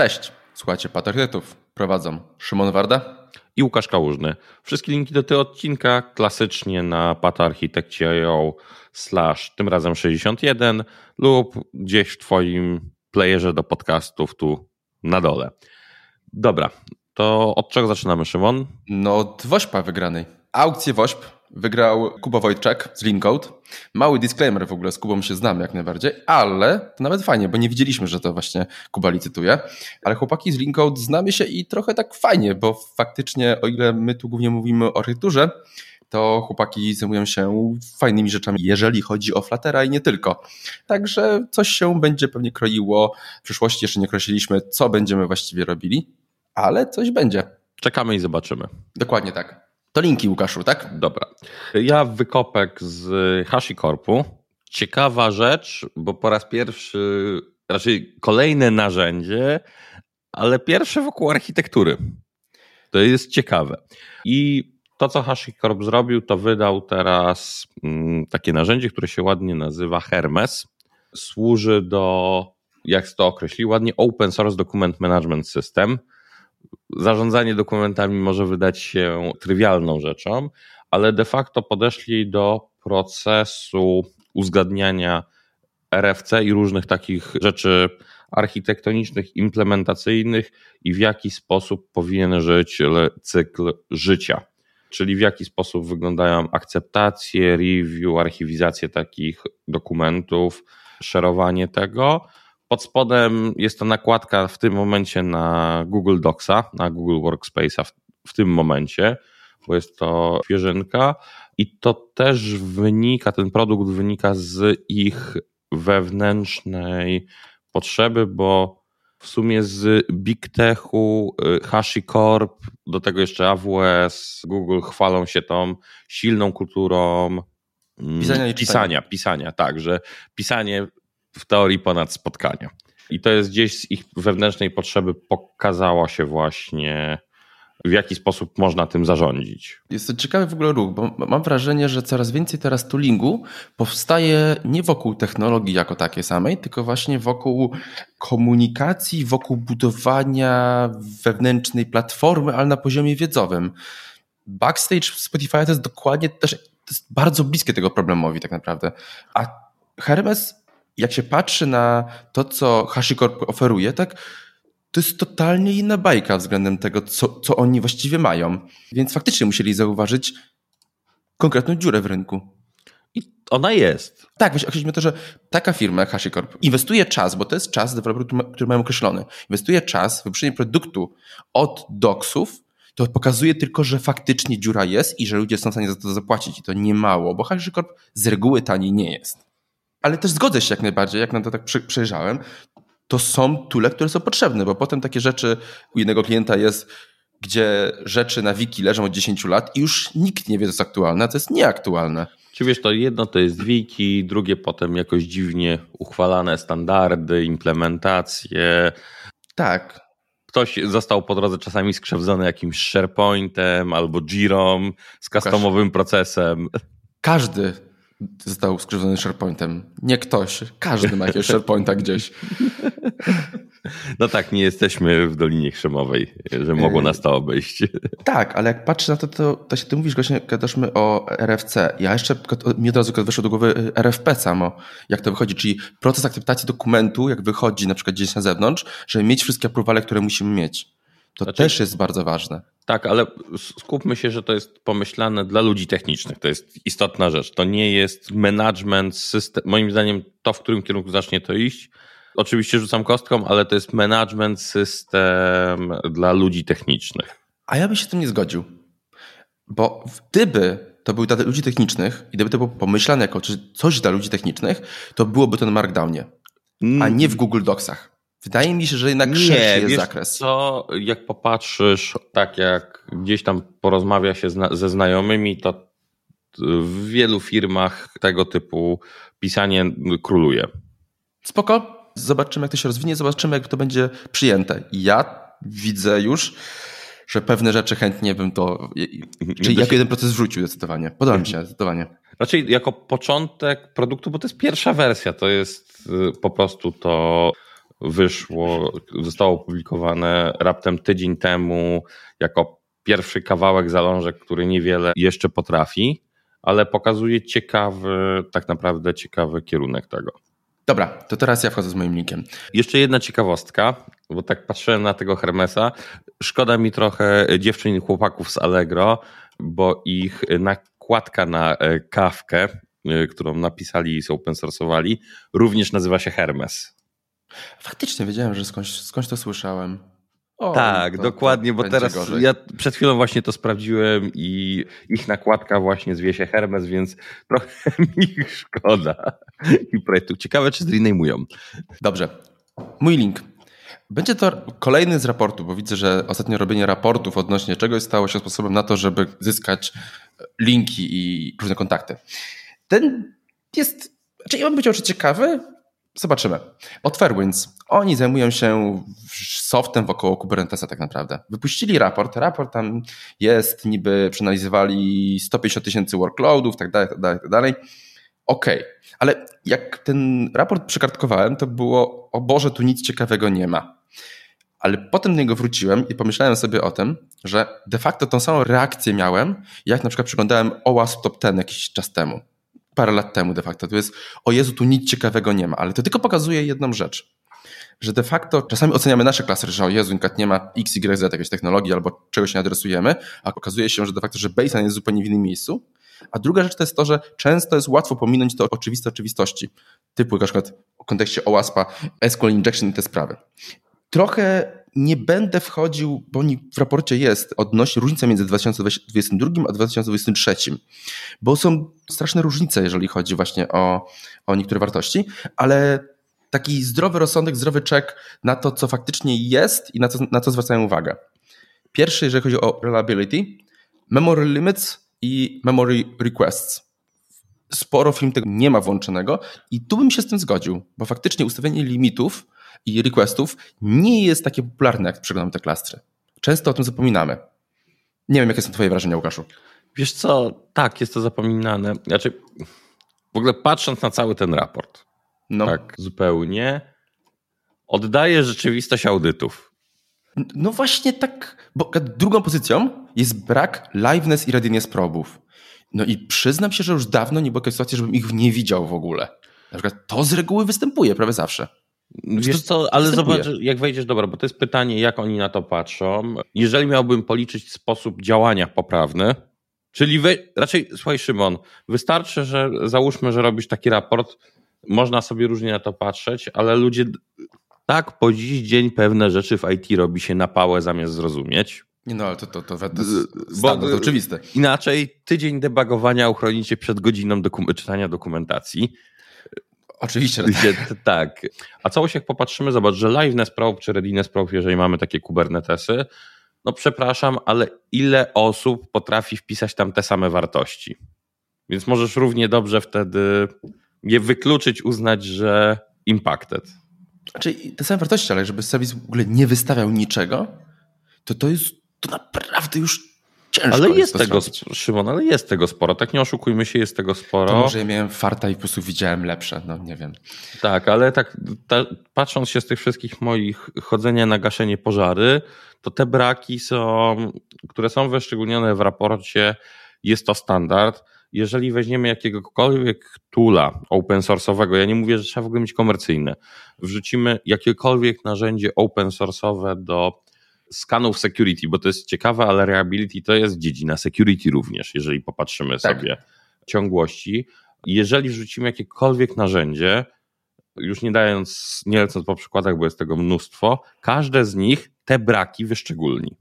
Cześć, słuchajcie Patriotów. Prowadzą Szymon Warda i Łukasz Kałużny. Wszystkie linki do tego odcinka klasycznie na patarchitekcie.io slash tym razem 61 lub gdzieś w twoim playerze do podcastów tu na dole. Dobra, to od czego zaczynamy, Szymon? No od Wośpa wygranej. Aukcję Wośp wygrał Kuba Wojczak z Lincode. Mały disclaimer w ogóle, z Kubą się znamy jak najbardziej, ale to nawet fajnie, bo nie widzieliśmy, że to właśnie Kuba licytuje. Ale chłopaki z Lincode znamy się i trochę tak fajnie, bo faktycznie o ile my tu głównie mówimy o architekturze, to chłopaki zajmują się fajnymi rzeczami, jeżeli chodzi o Fluttera i nie tylko. Także coś się będzie pewnie kroiło. W przyszłości jeszcze nie określiliśmy, co będziemy właściwie robili, ale coś będzie. Czekamy i zobaczymy. Dokładnie tak. To linki, Łukaszu, tak? Dobra. Ja wykopek z HashiCorpu. Ciekawa rzecz, bo po raz pierwszy, raczej kolejne narzędzie, ale pierwsze wokół architektury. To jest ciekawe. I to, co HashiCorp zrobił, to wydał teraz mm, takie narzędzie, które się ładnie nazywa Hermes. Służy do, jak to określił ładnie, Open Source Document Management System zarządzanie dokumentami może wydać się trywialną rzeczą, ale de facto podeszli do procesu uzgadniania RFC i różnych takich rzeczy architektonicznych, implementacyjnych i w jaki sposób powinien żyć cykl życia. Czyli w jaki sposób wyglądają akceptacje, review, archiwizacje takich dokumentów, szerowanie tego pod spodem jest to nakładka w tym momencie na Google Docsa, na Google Workspace'a w, w tym momencie, bo jest to świeżynka i to też wynika, ten produkt wynika z ich wewnętrznej potrzeby, bo w sumie z Big Techu, y, HashiCorp, do tego jeszcze AWS, Google chwalą się tą silną kulturą mm, pisania, pisania, pisania, pisania, tak, że pisanie w teorii ponad spotkania. I to jest gdzieś z ich wewnętrznej potrzeby pokazało się właśnie, w jaki sposób można tym zarządzić. Jest to ciekawy w ogóle ruch, bo mam wrażenie, że coraz więcej teraz toolingu powstaje nie wokół technologii jako takiej samej, tylko właśnie wokół komunikacji, wokół budowania wewnętrznej platformy, ale na poziomie wiedzowym. Backstage Spotify to jest dokładnie też to jest bardzo bliskie tego problemowi tak naprawdę. A Hermes jak się patrzy na to, co HashiCorp oferuje, tak, to jest totalnie inna bajka względem tego, co, co oni właściwie mają. Więc faktycznie musieli zauważyć konkretną dziurę w rynku. I ona jest. Tak, właśnie określiliśmy to, że taka firma jak HashiCorp inwestuje czas, bo to jest czas deweloperów, który mają określony. Inwestuje czas w wypuszczenie produktu od doksów, to pokazuje tylko, że faktycznie dziura jest i że ludzie są w stanie za to zapłacić i to nie mało, bo HashiCorp z reguły taniej nie jest ale też zgodzę się jak najbardziej, jak na to tak przejrzałem, to są tule, które są potrzebne, bo potem takie rzeczy u jednego klienta jest, gdzie rzeczy na wiki leżą od 10 lat i już nikt nie wie, co jest aktualne, a to jest nieaktualne. Czy wiesz, to jedno to jest wiki, drugie potem jakoś dziwnie uchwalane standardy, implementacje. Tak. Ktoś został po drodze czasami skrzewdzony jakimś SharePointem albo Jirą z customowym procesem. Każdy został skrzywdzony SharePointem. Nie ktoś, każdy ma jakiegoś SharePointa gdzieś. No tak, nie jesteśmy w Dolinie Krzemowej, że mogło nas to obejść. Tak, ale jak patrzę na to, to, to się ty mówisz właśnie, gadaśmy o RFC. Ja jeszcze, mi od razu wyszło do głowy y, RFP samo, jak to wychodzi, czyli proces akceptacji dokumentu, jak wychodzi na przykład gdzieś na zewnątrz, żeby mieć wszystkie aprowale, które musimy mieć. To znaczy, też jest bardzo ważne. Tak, ale skupmy się, że to jest pomyślane dla ludzi technicznych. To jest istotna rzecz. To nie jest management system. Moim zdaniem to, w którym kierunku zacznie to iść. Oczywiście rzucam kostką, ale to jest management system dla ludzi technicznych. A ja bym się z tym nie zgodził. Bo gdyby to był dla ludzi technicznych i gdyby to było pomyślane jako coś dla ludzi technicznych, to byłoby to na Markdownie, a nie w Google Docsach. Wydaje mi się, że jednak szerszy jest wiesz zakres. Co, jak popatrzysz, tak jak gdzieś tam porozmawia się zna ze znajomymi, to w wielu firmach tego typu pisanie króluje. Spoko, zobaczymy jak to się rozwinie, zobaczymy jak to będzie przyjęte. Ja widzę już, że pewne rzeczy chętnie bym to, czyli jako jeden proces wrzucił zdecydowanie. Podoba mi się zdecydowanie. Raczej jako początek produktu, bo to jest pierwsza wersja, to jest y, po prostu to wyszło, zostało opublikowane raptem tydzień temu jako pierwszy kawałek zalążek, który niewiele jeszcze potrafi, ale pokazuje ciekawy, tak naprawdę ciekawy kierunek tego. Dobra, to teraz ja wchodzę z moim linkiem. Jeszcze jedna ciekawostka, bo tak patrzyłem na tego Hermesa. Szkoda mi trochę dziewczyn i chłopaków z Allegro, bo ich nakładka na e, kawkę, e, którą napisali i open source'owali, również nazywa się Hermes. Faktycznie wiedziałem, że skądś, skądś to słyszałem. O, tak, to, dokładnie, bo teraz gorzej. ja przed chwilą właśnie to sprawdziłem i ich nakładka właśnie zwie się Hermes, więc trochę mi ich szkoda i projektu. Ciekawe, czy zrenajmują. Dobrze. Mój link. Będzie to kolejny z raportu, bo widzę, że ostatnio robienie raportów odnośnie czegoś stało się sposobem na to, żeby zyskać linki i różne kontakty. Ten jest, znaczy ja bym powiedział, że ciekawy, Zobaczymy. Od Fairwinds. Oni zajmują się softem wokoło Kubernetesa tak naprawdę. Wypuścili raport. Raport tam jest, niby przeanalizowali 150 tysięcy workloadów, tak dalej, tak dalej, tak dalej. Okej, okay. ale jak ten raport przekartkowałem, to było, o Boże, tu nic ciekawego nie ma. Ale potem do niego wróciłem i pomyślałem sobie o tym, że de facto tą samą reakcję miałem, jak na przykład przeglądałem OWASP Top 10 jakiś czas temu parę lat temu de facto. To jest, o Jezu, tu nic ciekawego nie ma, ale to tylko pokazuje jedną rzecz. Że de facto czasami oceniamy nasze klasy, że o Jezu, nie ma X, Y, Z jakiejś technologii albo czegoś nie adresujemy, a okazuje się, że de facto, że baseline jest zupełnie w innym miejscu. A druga rzecz to jest to, że często jest łatwo pominąć to oczywiste oczywistości, typu na przykład w kontekście OWASP-a, SQL injection i te sprawy. Trochę nie będę wchodził, bo w raporcie jest odnośnie różnica między 2022 a 2023, bo są straszne różnice, jeżeli chodzi właśnie o, o niektóre wartości, ale taki zdrowy rozsądek, zdrowy czek na to, co faktycznie jest i na co, na co zwracają uwagę. Pierwszy, jeżeli chodzi o reliability, memory limits i memory requests. Sporo film tego nie ma włączonego i tu bym się z tym zgodził, bo faktycznie ustawienie limitów i requestów nie jest takie popularne, jak przeglądamy te klastry. Często o tym zapominamy. Nie wiem, jakie są twoje wrażenia, Łukaszu. Wiesz co, tak, jest to zapominane. Znaczy, w ogóle patrząc na cały ten raport, no. tak zupełnie, oddaje rzeczywistość audytów. No właśnie tak, bo drugą pozycją jest brak liveness i readiness probów. No i przyznam się, że już dawno nie było takiej sytuacji, żebym ich nie widział w ogóle. Na przykład to z reguły występuje prawie zawsze. Wiesz co, ale zobacz, jak wejdziesz, dobra, bo to jest pytanie, jak oni na to patrzą. Jeżeli miałbym policzyć sposób działania poprawny, czyli we, raczej, słuchaj Szymon, wystarczy, że załóżmy, że robisz taki raport, można sobie różnie na to patrzeć, ale ludzie tak po dziś dzień pewne rzeczy w IT robi się na pałę zamiast zrozumieć. No, ale to, to, to, to, jest bo, to oczywiste. Inaczej tydzień debagowania uchronicie przed godziną dokum czytania dokumentacji. Oczywiście. Tak. tak. A całość jak popatrzymy, zobacz, że liveness probe czy readiness probe, jeżeli mamy takie kubernetesy, no przepraszam, ale ile osób potrafi wpisać tam te same wartości? Więc możesz równie dobrze wtedy je wykluczyć, uznać, że impacted. Czyli te same wartości, ale żeby serwis w ogóle nie wystawiał niczego, to to jest to naprawdę już Ciężko ale jest, jest tego, zrobić. Szymon, ale jest tego sporo. Tak nie oszukujmy się, jest tego sporo. To może ja miałem farta i po prostu widziałem lepsze, no nie wiem. Tak, ale tak ta, patrząc się z tych wszystkich moich chodzenia na gaszenie pożary, to te braki są, które są wyszczególnione w raporcie, jest to standard. Jeżeli weźmiemy jakiegokolwiek toola open source'owego, ja nie mówię, że trzeba w ogóle mieć komercyjne, wrzucimy jakiekolwiek narzędzie open source'owe do skanów security, bo to jest ciekawe, ale reliability to jest dziedzina security również, jeżeli popatrzymy tak. sobie ciągłości. Jeżeli wrzucimy jakiekolwiek narzędzie, już nie dając, nie lecąc po przykładach, bo jest tego mnóstwo, każde z nich te braki wyszczególni.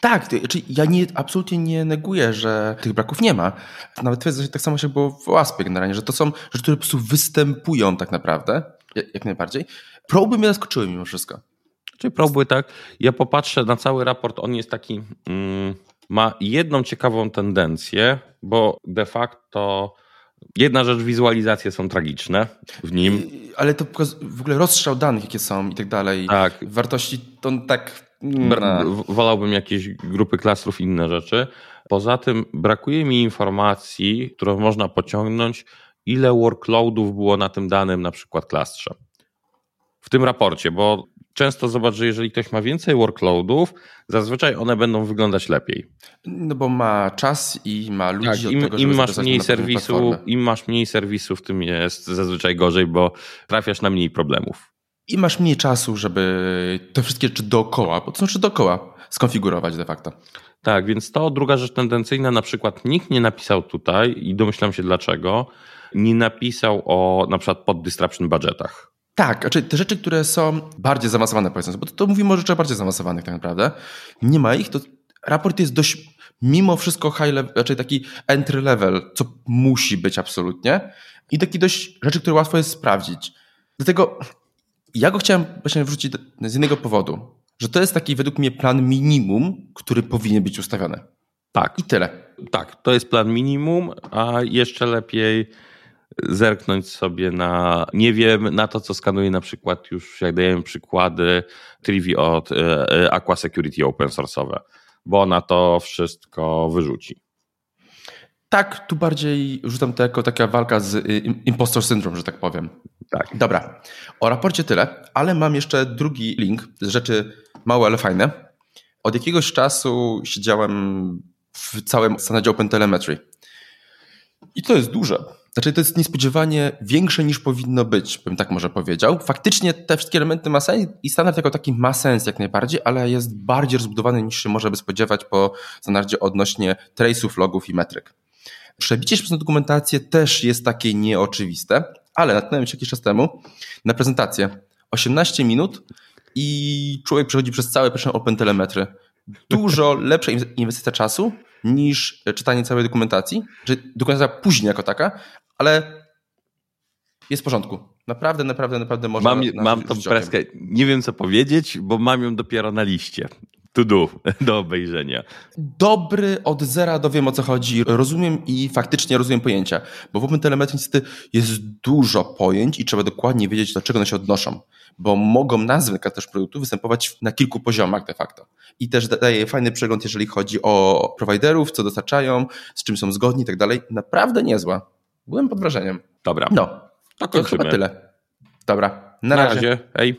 Tak, znaczy ja nie, absolutnie nie neguję, że tych braków nie ma. Nawet twierdzę, tak samo się było w OASP generalnie, że to są rzeczy, które po prostu występują tak naprawdę, jak, jak najbardziej. Proby mnie zaskoczyły mimo wszystko. Czyli próbuj tak. Ja popatrzę na cały raport, on jest taki, mm, ma jedną ciekawą tendencję, bo de facto jedna rzecz, wizualizacje są tragiczne w nim. Ale to w ogóle rozstrzał danych, jakie są i tak dalej. Tak. Wartości to tak... No. Wolałbym jakieś grupy klastrów, inne rzeczy. Poza tym brakuje mi informacji, którą można pociągnąć, ile workloadów było na tym danym na przykład klastrze w tym raporcie, bo często zobacz, że jeżeli ktoś ma więcej workloadów, zazwyczaj one będą wyglądać lepiej. No bo ma czas i ma ludzi tak, im, tego, im masz mniej serwisu, Im masz mniej serwisów, tym jest zazwyczaj gorzej, bo trafiasz na mniej problemów. I masz mniej czasu, żeby te wszystkie rzeczy dookoła, bo to znaczy dookoła, skonfigurować de facto. Tak, więc to druga rzecz tendencyjna, na przykład nikt nie napisał tutaj i domyślam się dlaczego, nie napisał o na przykład pod budgetach. Tak, znaczy te rzeczy, które są bardziej zaawansowane, powiedzmy, bo to, to mówimy o rzeczach bardziej zaawansowanych tak naprawdę. Nie ma ich, to raport jest dość mimo wszystko high level, raczej taki entry level, co musi być absolutnie i taki dość rzeczy, które łatwo jest sprawdzić. Dlatego ja go chciałem właśnie wrzucić z jednego powodu, że to jest taki według mnie plan minimum, który powinien być ustawiony. Tak. I tyle. Tak, to jest plan minimum, a jeszcze lepiej zerknąć sobie na, nie wiem, na to, co skanuje na przykład już, jak dajemy przykłady, Trivi od e, e, Aqua Security open source'owe, bo ona to wszystko wyrzuci. Tak, tu bardziej rzucam to jako taka walka z y, impostor syndrom, że tak powiem. Tak. Dobra, o raporcie tyle, ale mam jeszcze drugi link z rzeczy małe, ale fajne. Od jakiegoś czasu siedziałem w całym standardzie OpenTelemetry. I to jest duże. Znaczy, to jest niespodziewanie większe niż powinno być, bym tak może powiedział. Faktycznie te wszystkie elementy ma sens i standard jako taki ma sens jak najbardziej, ale jest bardziej rozbudowany niż się może by spodziewać po standardzie odnośnie trace'ów, logów i metryk. Przebicie się przez dokumentację też jest takie nieoczywiste, ale natknąłem się jakiś czas temu na prezentację. 18 minut i człowiek przechodzi przez całe pierwsze Open Telemetry. Dużo lepsza inwestycja czasu niż czytanie całej dokumentacji, że dokumentacja później jako taka, ale jest w porządku. Naprawdę, naprawdę, naprawdę można. Mam, mam tą preskę. Nie wiem, co powiedzieć, bo mam ją dopiero na liście. To do, do obejrzenia. Dobry od zera dowiem o co chodzi. Rozumiem i faktycznie rozumiem pojęcia, bo w OpenTelemetrii niestety jest dużo pojęć i trzeba dokładnie wiedzieć, do czego one się odnoszą, bo mogą nazwy też produktu występować na kilku poziomach de facto. I też daje fajny przegląd, jeżeli chodzi o prowajderów, co dostarczają, z czym są zgodni i tak dalej. Naprawdę niezła. Byłem pod wrażeniem. Dobra. No, to, to chyba tyle. Dobra, na, na razie. razie. Hej.